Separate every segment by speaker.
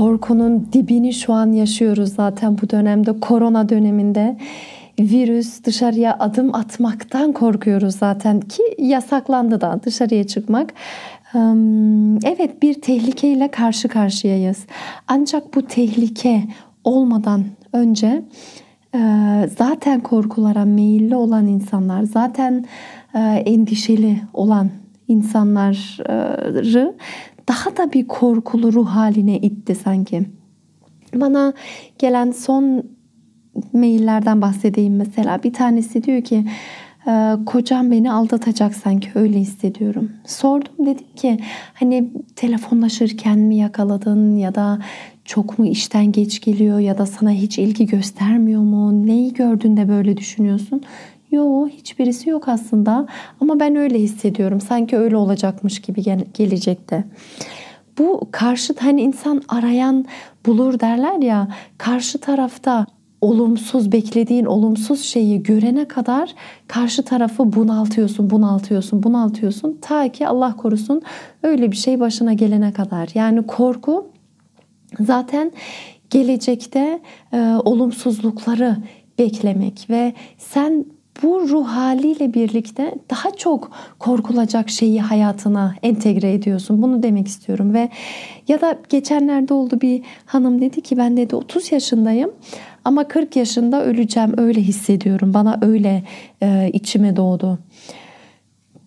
Speaker 1: Korkunun dibini şu an yaşıyoruz zaten bu dönemde korona döneminde virüs dışarıya adım atmaktan korkuyoruz zaten ki yasaklandı da dışarıya çıkmak. Evet bir tehlikeyle karşı karşıyayız. Ancak bu tehlike olmadan önce zaten korkulara meyilli olan insanlar, zaten endişeli olan insanları daha da bir korkulu ruh haline itti sanki. Bana gelen son maillerden bahsedeyim mesela. Bir tanesi diyor ki ee, kocam beni aldatacak sanki öyle hissediyorum. Sordum dedim ki hani telefonlaşırken mi yakaladın ya da çok mu işten geç geliyor ya da sana hiç ilgi göstermiyor mu? Neyi gördün de böyle düşünüyorsun? Yo hiçbirisi yok aslında ama ben öyle hissediyorum. Sanki öyle olacakmış gibi gelecekte. Bu karşı hani insan arayan bulur derler ya karşı tarafta olumsuz beklediğin olumsuz şeyi görene kadar karşı tarafı bunaltıyorsun, bunaltıyorsun, bunaltıyorsun ta ki Allah korusun öyle bir şey başına gelene kadar. Yani korku zaten gelecekte e, olumsuzlukları beklemek ve sen bu ruh haliyle birlikte daha çok korkulacak şeyi hayatına entegre ediyorsun. Bunu demek istiyorum ve ya da geçenlerde oldu bir hanım dedi ki ben dedi 30 yaşındayım ama 40 yaşında öleceğim öyle hissediyorum. Bana öyle e, içime doğdu.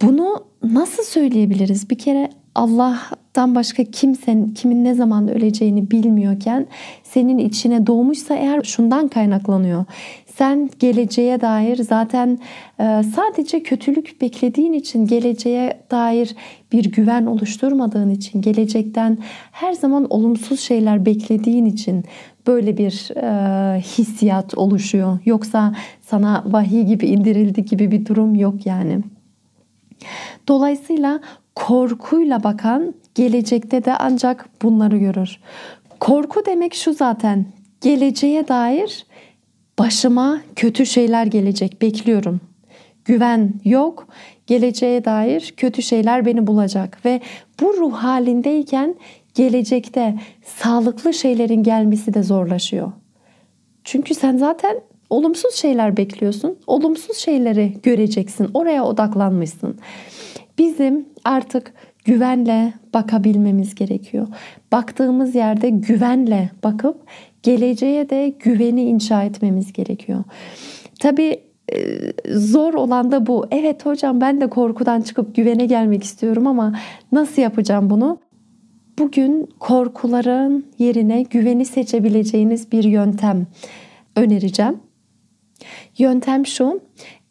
Speaker 1: Bunu nasıl söyleyebiliriz? Bir kere Allah'tan başka kimsenin kimin ne zaman öleceğini bilmiyorken senin içine doğmuşsa eğer şundan kaynaklanıyor. Sen geleceğe dair zaten e, sadece kötülük beklediğin için geleceğe dair bir güven oluşturmadığın için gelecekten her zaman olumsuz şeyler beklediğin için böyle bir e, hissiyat oluşuyor. Yoksa sana vahiy gibi indirildi gibi bir durum yok yani. Dolayısıyla korkuyla bakan gelecekte de ancak bunları görür. Korku demek şu zaten. Geleceğe dair başıma kötü şeyler gelecek bekliyorum. Güven yok. Geleceğe dair kötü şeyler beni bulacak ve bu ruh halindeyken gelecekte sağlıklı şeylerin gelmesi de zorlaşıyor. Çünkü sen zaten olumsuz şeyler bekliyorsun. Olumsuz şeyleri göreceksin. Oraya odaklanmışsın. Bizim artık güvenle bakabilmemiz gerekiyor. Baktığımız yerde güvenle bakıp geleceğe de güveni inşa etmemiz gerekiyor. Tabii e, zor olan da bu. Evet hocam ben de korkudan çıkıp güvene gelmek istiyorum ama nasıl yapacağım bunu? Bugün korkuların yerine güveni seçebileceğiniz bir yöntem önereceğim. Yöntem şu.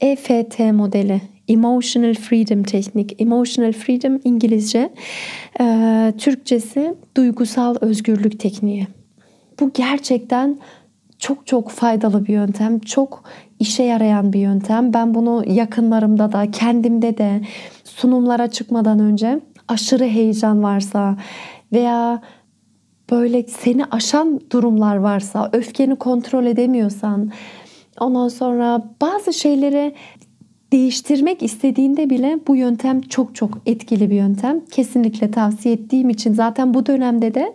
Speaker 1: EFT modeli. Emotional Freedom Teknik. Emotional Freedom İngilizce. E, Türkçesi duygusal özgürlük tekniği. Bu gerçekten çok çok faydalı bir yöntem. Çok işe yarayan bir yöntem. Ben bunu yakınlarımda da kendimde de sunumlara çıkmadan önce aşırı heyecan varsa veya böyle seni aşan durumlar varsa, öfkeni kontrol edemiyorsan, ondan sonra bazı şeyleri değiştirmek istediğinde bile bu yöntem çok çok etkili bir yöntem. Kesinlikle tavsiye ettiğim için zaten bu dönemde de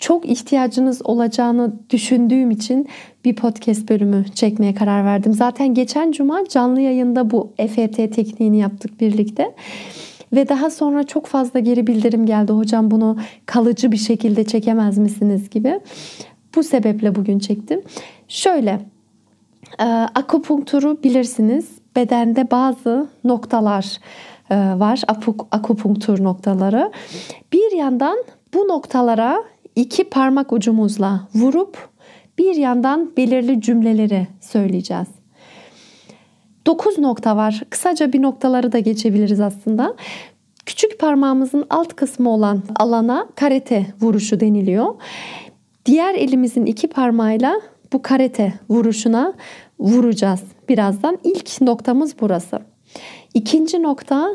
Speaker 1: çok ihtiyacınız olacağını düşündüğüm için bir podcast bölümü çekmeye karar verdim. Zaten geçen cuma canlı yayında bu EFT tekniğini yaptık birlikte. Ve daha sonra çok fazla geri bildirim geldi. Hocam bunu kalıcı bir şekilde çekemez misiniz gibi. Bu sebeple bugün çektim. Şöyle e, akupunkturu bilirsiniz. Bedende bazı noktalar e, var. Akupunktur noktaları. Bir yandan bu noktalara iki parmak ucumuzla vurup bir yandan belirli cümleleri söyleyeceğiz. 9 nokta var. Kısaca bir noktaları da geçebiliriz aslında. Küçük parmağımızın alt kısmı olan alana karate vuruşu deniliyor. Diğer elimizin iki parmağıyla bu karate vuruşuna vuracağız birazdan. İlk noktamız burası. İkinci nokta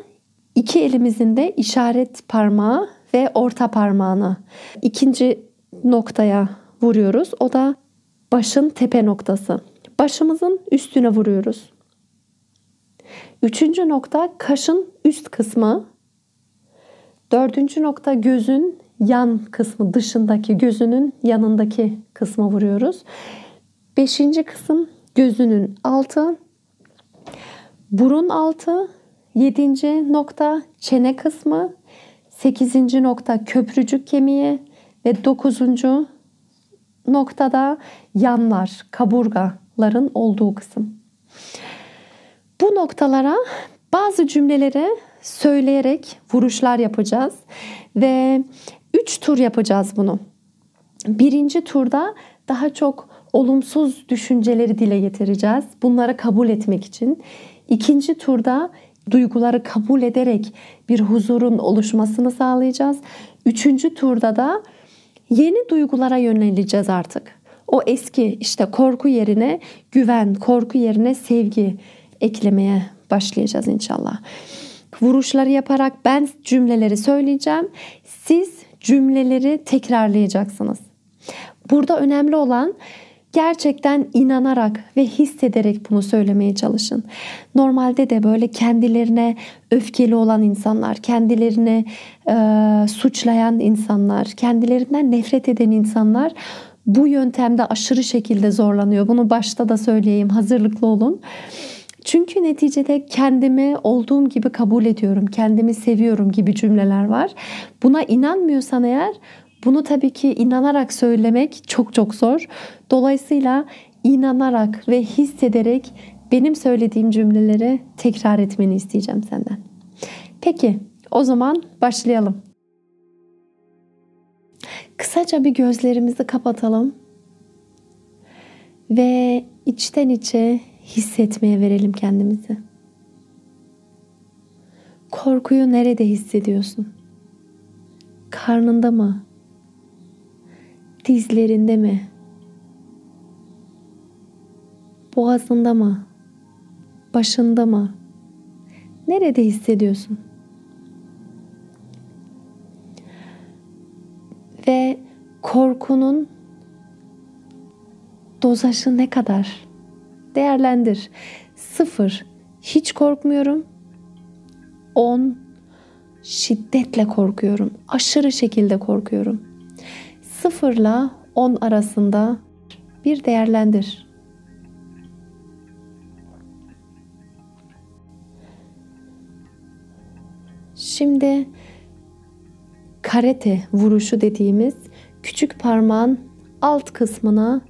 Speaker 1: iki elimizin de işaret parmağı ve orta parmağını ikinci noktaya vuruyoruz. O da başın tepe noktası. Başımızın üstüne vuruyoruz. Üçüncü nokta kaşın üst kısmı. Dördüncü nokta gözün yan kısmı dışındaki gözünün yanındaki kısmı vuruyoruz. Beşinci kısım gözünün altı. Burun altı. Yedinci nokta çene kısmı. Sekizinci nokta köprücük kemiği. Ve dokuzuncu noktada yanlar, kaburgaların olduğu kısım. Bu noktalara bazı cümleleri söyleyerek vuruşlar yapacağız ve 3 tur yapacağız bunu. Birinci turda daha çok olumsuz düşünceleri dile getireceğiz. Bunları kabul etmek için. İkinci turda duyguları kabul ederek bir huzurun oluşmasını sağlayacağız. Üçüncü turda da yeni duygulara yöneleceğiz artık. O eski işte korku yerine güven, korku yerine sevgi eklemeye başlayacağız inşallah. Vuruşları yaparak ben cümleleri söyleyeceğim. Siz cümleleri tekrarlayacaksınız. Burada önemli olan gerçekten inanarak ve hissederek bunu söylemeye çalışın. Normalde de böyle kendilerine öfkeli olan insanlar, kendilerini e, suçlayan insanlar, kendilerinden nefret eden insanlar bu yöntemde aşırı şekilde zorlanıyor. Bunu başta da söyleyeyim, hazırlıklı olun. Çünkü neticede kendimi olduğum gibi kabul ediyorum, kendimi seviyorum gibi cümleler var. Buna inanmıyorsan eğer bunu tabii ki inanarak söylemek çok çok zor. Dolayısıyla inanarak ve hissederek benim söylediğim cümleleri tekrar etmeni isteyeceğim senden. Peki o zaman başlayalım. Kısaca bir gözlerimizi kapatalım ve içten içe hissetmeye verelim kendimizi. Korkuyu nerede hissediyorsun? Karnında mı? Dizlerinde mi? Boğazında mı? Başında mı? Nerede hissediyorsun? Ve korkunun dozajı ne kadar? Değerlendir. Sıfır. Hiç korkmuyorum. On. Şiddetle korkuyorum. Aşırı şekilde korkuyorum. Sıfırla on arasında bir değerlendir. Şimdi karate vuruşu dediğimiz küçük parmağın alt kısmına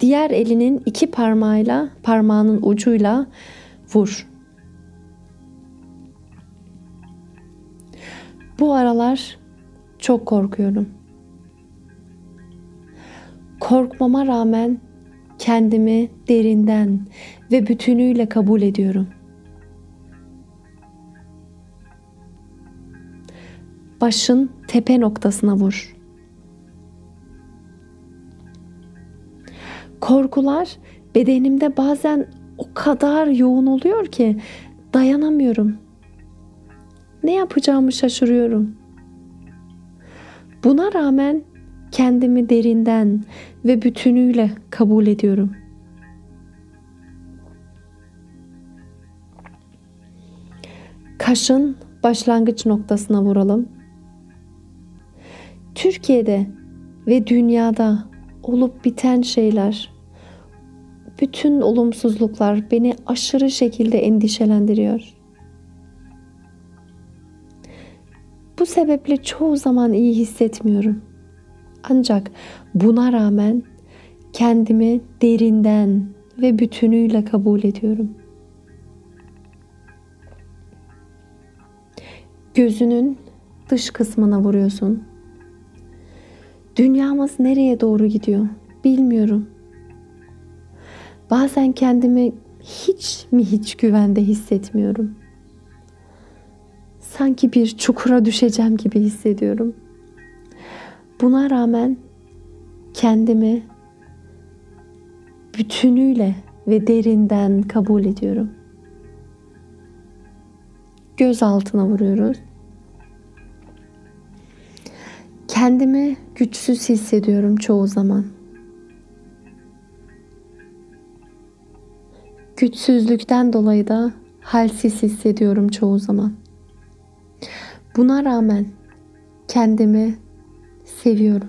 Speaker 1: diğer elinin iki parmağıyla parmağının ucuyla vur. Bu aralar çok korkuyorum. Korkmama rağmen kendimi derinden ve bütünüyle kabul ediyorum. Başın tepe noktasına vur. korkular bedenimde bazen o kadar yoğun oluyor ki dayanamıyorum. Ne yapacağımı şaşırıyorum. Buna rağmen kendimi derinden ve bütünüyle kabul ediyorum. Kaşın başlangıç noktasına vuralım. Türkiye'de ve dünyada olup biten şeyler, bütün olumsuzluklar beni aşırı şekilde endişelendiriyor. Bu sebeple çoğu zaman iyi hissetmiyorum. Ancak buna rağmen kendimi derinden ve bütünüyle kabul ediyorum. Gözünün dış kısmına vuruyorsun Dünyamız nereye doğru gidiyor? Bilmiyorum. Bazen kendimi hiç mi hiç güvende hissetmiyorum. Sanki bir çukura düşeceğim gibi hissediyorum. Buna rağmen kendimi bütünüyle ve derinden kabul ediyorum. Göz altına vuruyoruz. Kendimi güçsüz hissediyorum çoğu zaman. Güçsüzlükten dolayı da halsiz hissediyorum çoğu zaman. Buna rağmen kendimi seviyorum.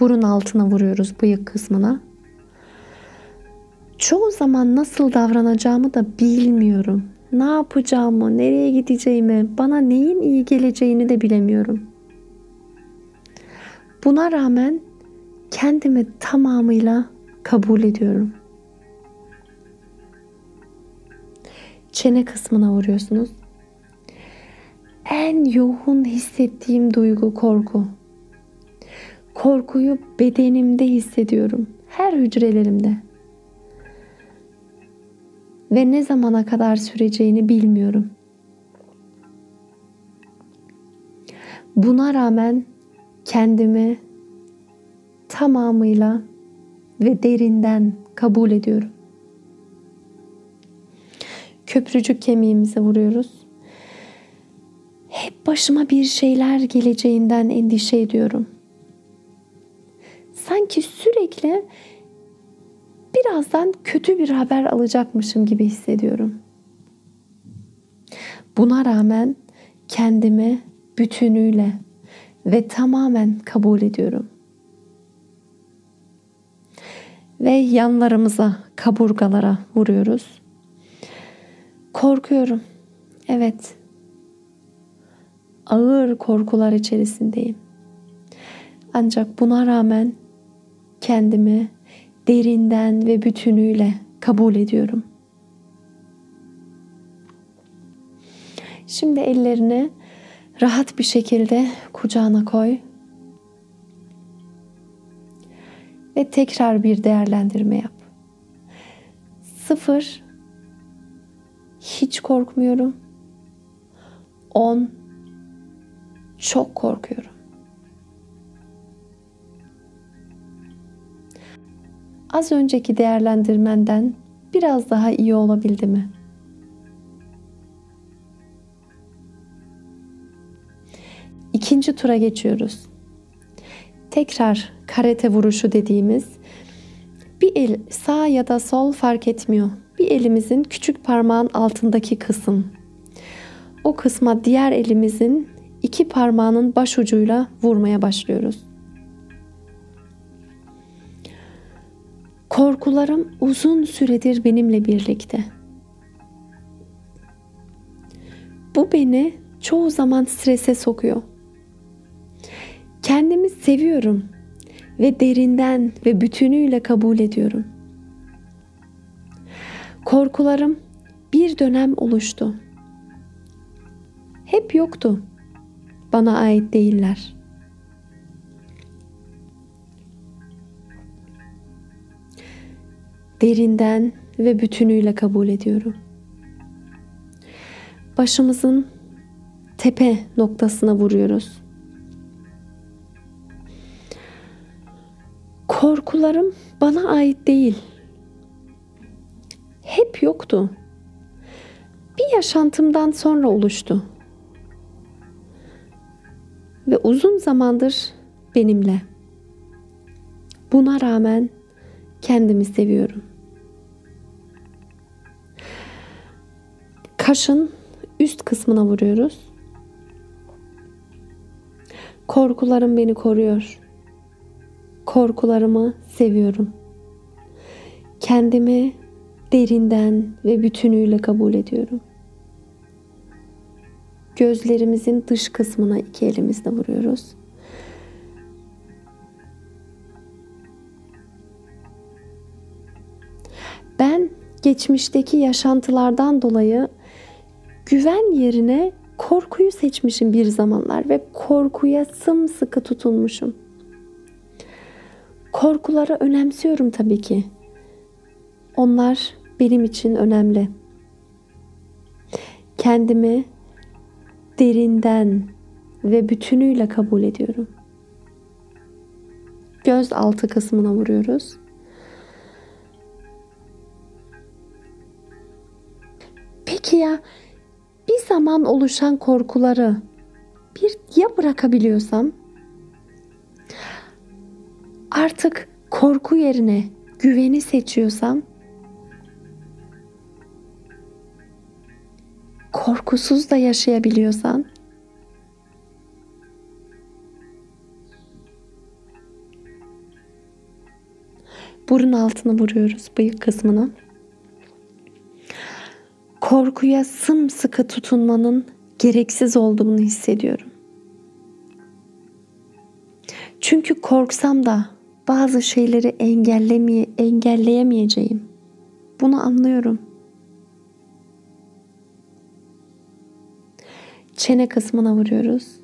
Speaker 1: Burun altına vuruyoruz bıyık kısmına. Çoğu zaman nasıl davranacağımı da bilmiyorum. Ne yapacağımı, nereye gideceğimi, bana neyin iyi geleceğini de bilemiyorum. Buna rağmen kendimi tamamıyla kabul ediyorum. Çene kısmına vuruyorsunuz. En yoğun hissettiğim duygu korku. Korkuyu bedenimde hissediyorum. Her hücrelerimde. Ve ne zamana kadar süreceğini bilmiyorum. Buna rağmen kendimi tamamıyla ve derinden kabul ediyorum. Köprücük kemiğimize vuruyoruz. Başıma bir şeyler geleceğinden endişe ediyorum. Sanki sürekli birazdan kötü bir haber alacakmışım gibi hissediyorum. Buna rağmen kendimi bütünüyle ve tamamen kabul ediyorum ve yanlarımıza, kaburgalara vuruyoruz. Korkuyorum. Evet. Ağır korkular içerisindeyim. Ancak buna rağmen kendimi derinden ve bütünüyle kabul ediyorum. Şimdi ellerini rahat bir şekilde kucağına koy ve tekrar bir değerlendirme yap. Sıfır, hiç korkmuyorum. On, çok korkuyorum. Az önceki değerlendirmenden biraz daha iyi olabildi mi? İkinci tura geçiyoruz tekrar karate vuruşu dediğimiz bir el sağ ya da sol fark etmiyor. Bir elimizin küçük parmağın altındaki kısım. O kısma diğer elimizin iki parmağının baş ucuyla vurmaya başlıyoruz. Korkularım uzun süredir benimle birlikte. Bu beni çoğu zaman strese sokuyor. Kendimi seviyorum ve derinden ve bütünüyle kabul ediyorum. Korkularım bir dönem oluştu. Hep yoktu. Bana ait değiller. Derinden ve bütünüyle kabul ediyorum. Başımızın tepe noktasına vuruyoruz. Korkularım bana ait değil. Hep yoktu. Bir yaşantımdan sonra oluştu. Ve uzun zamandır benimle. Buna rağmen kendimi seviyorum. Kaşın üst kısmına vuruyoruz. Korkularım beni koruyor korkularımı seviyorum. Kendimi derinden ve bütünüyle kabul ediyorum. Gözlerimizin dış kısmına iki elimizle vuruyoruz. Ben geçmişteki yaşantılardan dolayı güven yerine Korkuyu seçmişim bir zamanlar ve korkuya sımsıkı tutunmuşum. Korkuları önemsiyorum tabii ki. Onlar benim için önemli. Kendimi derinden ve bütünüyle kabul ediyorum. Göz altı kısmına vuruyoruz. Peki ya bir zaman oluşan korkuları bir ya bırakabiliyorsam artık korku yerine güveni seçiyorsam korkusuz da yaşayabiliyorsan burun altını vuruyoruz bıyık kısmına. Korkuya sımsıkı tutunmanın gereksiz olduğunu hissediyorum. Çünkü korksam da bazı şeyleri engellemeye, engelleyemeyeceğim. Bunu anlıyorum. Çene kısmına vuruyoruz.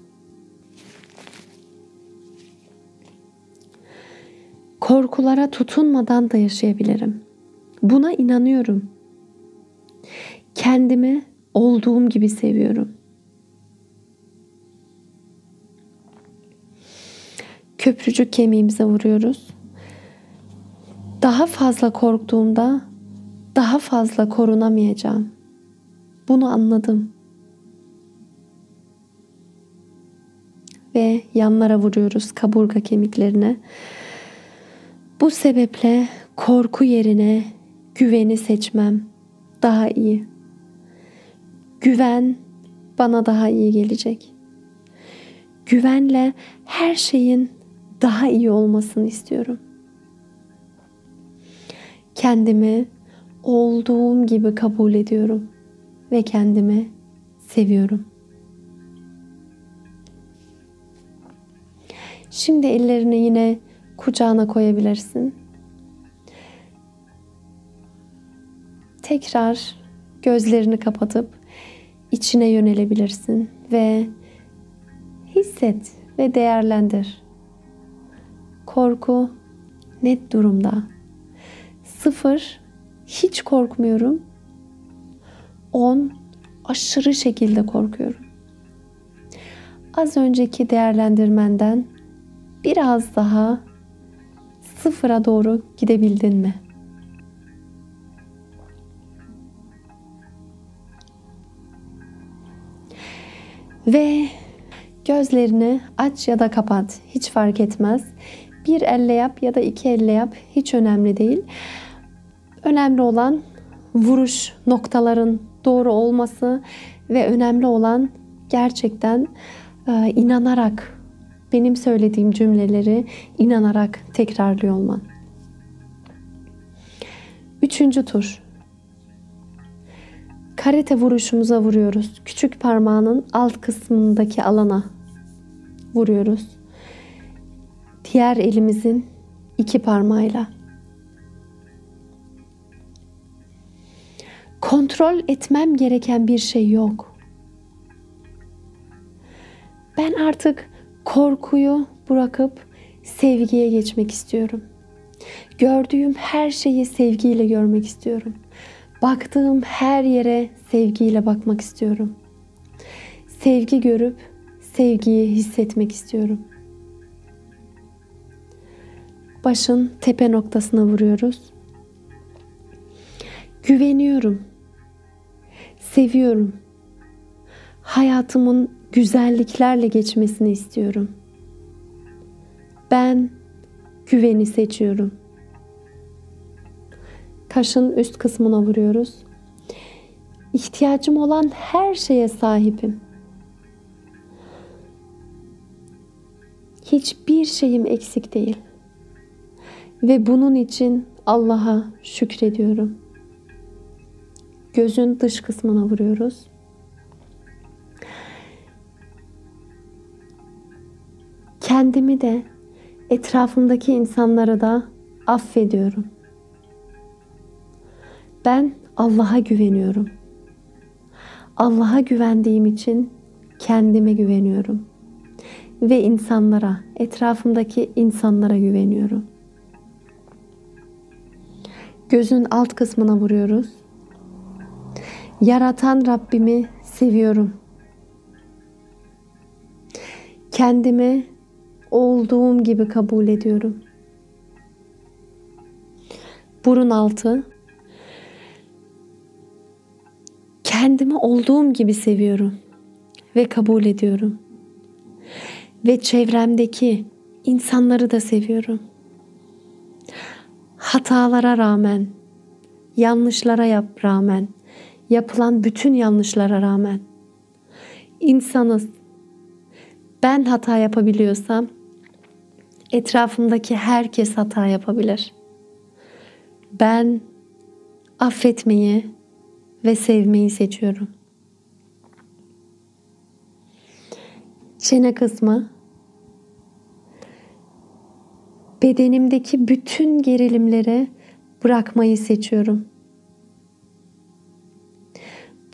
Speaker 1: Korkulara tutunmadan da yaşayabilirim. Buna inanıyorum. Kendimi olduğum gibi seviyorum. Köprücük kemiğimize vuruyoruz. Daha fazla korktuğumda daha fazla korunamayacağım. Bunu anladım. Ve yanlara vuruyoruz kaburga kemiklerine. Bu sebeple korku yerine güveni seçmem daha iyi. Güven bana daha iyi gelecek. Güvenle her şeyin daha iyi olmasını istiyorum. Kendimi olduğum gibi kabul ediyorum ve kendimi seviyorum. Şimdi ellerini yine kucağına koyabilirsin. Tekrar gözlerini kapatıp içine yönelebilirsin ve hisset ve değerlendir. Korku net durumda. Sıfır hiç korkmuyorum. On aşırı şekilde korkuyorum. Az önceki değerlendirmenden biraz daha sıfıra doğru gidebildin mi? Ve gözlerini aç ya da kapat hiç fark etmez. Bir elle yap ya da iki elle yap hiç önemli değil. Önemli olan vuruş noktaların doğru olması ve önemli olan gerçekten e, inanarak benim söylediğim cümleleri inanarak tekrarlıyor olman. Üçüncü tur. Karate vuruşumuza vuruyoruz. Küçük parmağının alt kısmındaki alana vuruyoruz. Diğer elimizin iki parmağıyla. Kontrol etmem gereken bir şey yok. Ben artık korkuyu bırakıp sevgiye geçmek istiyorum. Gördüğüm her şeyi sevgiyle görmek istiyorum. Baktığım her yere sevgiyle bakmak istiyorum. Sevgi görüp sevgiyi hissetmek istiyorum. Başın tepe noktasına vuruyoruz. Güveniyorum. Seviyorum. Hayatımın güzelliklerle geçmesini istiyorum. Ben güveni seçiyorum. Kaşın üst kısmına vuruyoruz. İhtiyacım olan her şeye sahibim. Hiçbir şeyim eksik değil. Ve bunun için Allah'a şükrediyorum. Gözün dış kısmına vuruyoruz. Kendimi de etrafımdaki insanlara da affediyorum. Ben Allah'a güveniyorum. Allah'a güvendiğim için kendime güveniyorum. Ve insanlara, etrafımdaki insanlara güveniyorum. Gözün alt kısmına vuruyoruz. Yaratan Rabbimi seviyorum. Kendimi olduğum gibi kabul ediyorum. Burun altı. Kendimi olduğum gibi seviyorum ve kabul ediyorum. Ve çevremdeki insanları da seviyorum. Hatalara rağmen, yanlışlara yap rağmen, yapılan bütün yanlışlara rağmen insanız. Ben hata yapabiliyorsam etrafımdaki herkes hata yapabilir. Ben affetmeyi ve sevmeyi seçiyorum. Çene kısmı bedenimdeki bütün gerilimleri bırakmayı seçiyorum.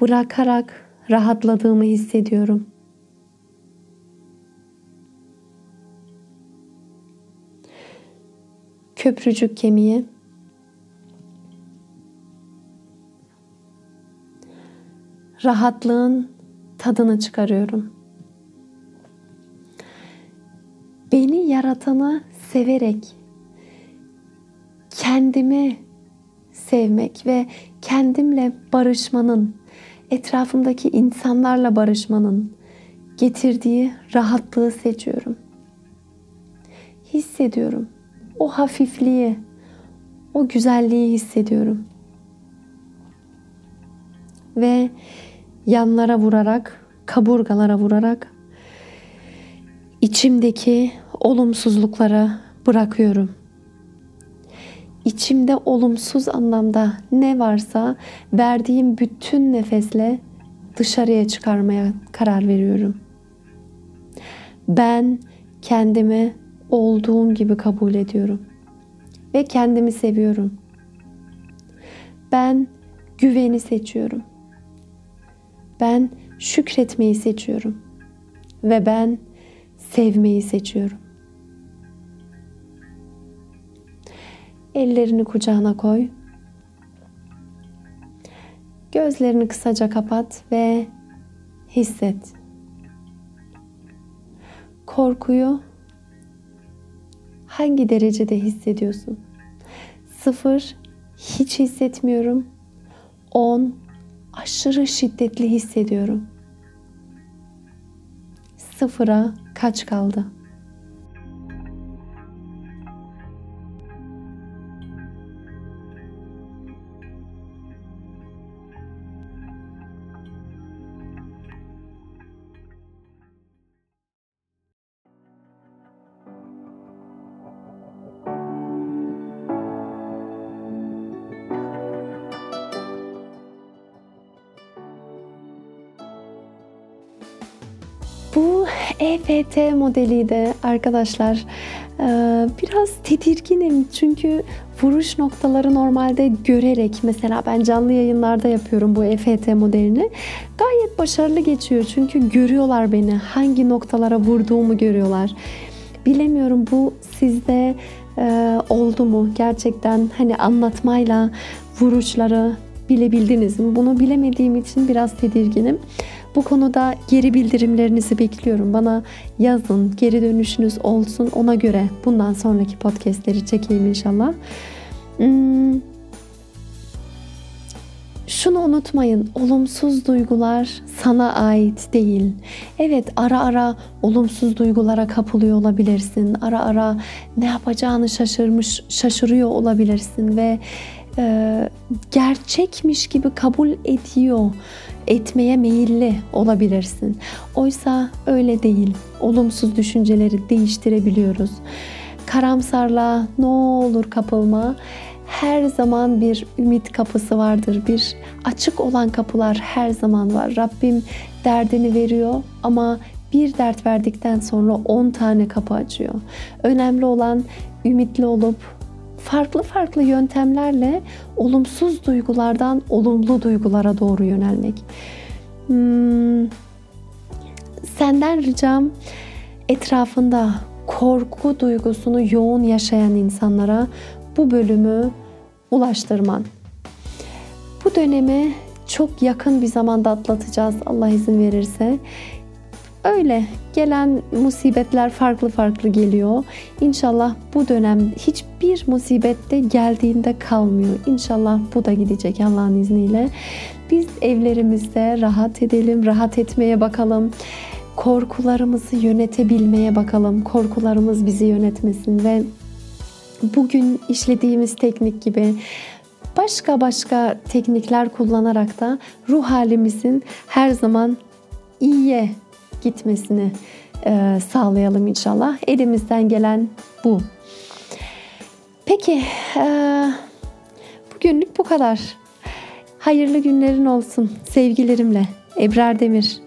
Speaker 1: Bırakarak rahatladığımı hissediyorum. Köprücük kemiği rahatlığın tadını çıkarıyorum. Beni yaratanı severek kendimi sevmek ve kendimle barışmanın, etrafımdaki insanlarla barışmanın getirdiği rahatlığı seçiyorum. Hissediyorum. O hafifliği, o güzelliği hissediyorum. Ve yanlara vurarak, kaburgalara vurarak içimdeki olumsuzlukları bırakıyorum. İçimde olumsuz anlamda ne varsa verdiğim bütün nefesle dışarıya çıkarmaya karar veriyorum. Ben kendimi olduğum gibi kabul ediyorum ve kendimi seviyorum. Ben güveni seçiyorum. Ben şükretmeyi seçiyorum ve ben sevmeyi seçiyorum. Ellerini kucağına koy. Gözlerini kısaca kapat ve hisset. Korkuyu hangi derecede hissediyorsun? Sıfır, hiç hissetmiyorum. On, aşırı şiddetli hissediyorum. Sıfıra kaç kaldı? EFT modeliydi arkadaşlar. Ee, biraz tedirginim çünkü vuruş noktaları normalde görerek mesela ben canlı yayınlarda yapıyorum bu EFT modelini. Gayet başarılı geçiyor çünkü görüyorlar beni. Hangi noktalara vurduğumu görüyorlar. Bilemiyorum bu sizde e, oldu mu? Gerçekten hani anlatmayla vuruşları bilebildiniz mi? Bunu bilemediğim için biraz tedirginim. Bu konuda geri bildirimlerinizi bekliyorum. Bana yazın, geri dönüşünüz olsun. Ona göre bundan sonraki podcastleri çekeyim inşallah. Hmm. Şunu unutmayın, olumsuz duygular sana ait değil. Evet, ara ara olumsuz duygulara kapılıyor olabilirsin. Ara ara ne yapacağını şaşırmış, şaşırıyor olabilirsin ve e, gerçekmiş gibi kabul ediyor etmeye meyilli olabilirsin. Oysa öyle değil. Olumsuz düşünceleri değiştirebiliyoruz. Karamsarlığa ne olur kapılma. Her zaman bir ümit kapısı vardır. Bir açık olan kapılar her zaman var. Rabbim derdini veriyor ama bir dert verdikten sonra 10 tane kapı açıyor. Önemli olan ümitli olup farklı farklı yöntemlerle olumsuz duygulardan olumlu duygulara doğru yönelmek. Hmm, Senden ricam etrafında korku duygusunu yoğun yaşayan insanlara bu bölümü ulaştırman. Bu dönemi çok yakın bir zamanda atlatacağız Allah izin verirse. Öyle gelen musibetler farklı farklı geliyor. İnşallah bu dönem hiçbir musibette geldiğinde kalmıyor. İnşallah bu da gidecek Allah'ın izniyle. Biz evlerimizde rahat edelim, rahat etmeye bakalım. Korkularımızı yönetebilmeye bakalım. Korkularımız bizi yönetmesin ve bugün işlediğimiz teknik gibi başka başka teknikler kullanarak da ruh halimizin her zaman iyiye gitmesini e, sağlayalım inşallah. Elimizden gelen bu. Peki e, bugünlük bu kadar. Hayırlı günlerin olsun sevgilerimle. Ebrar Demir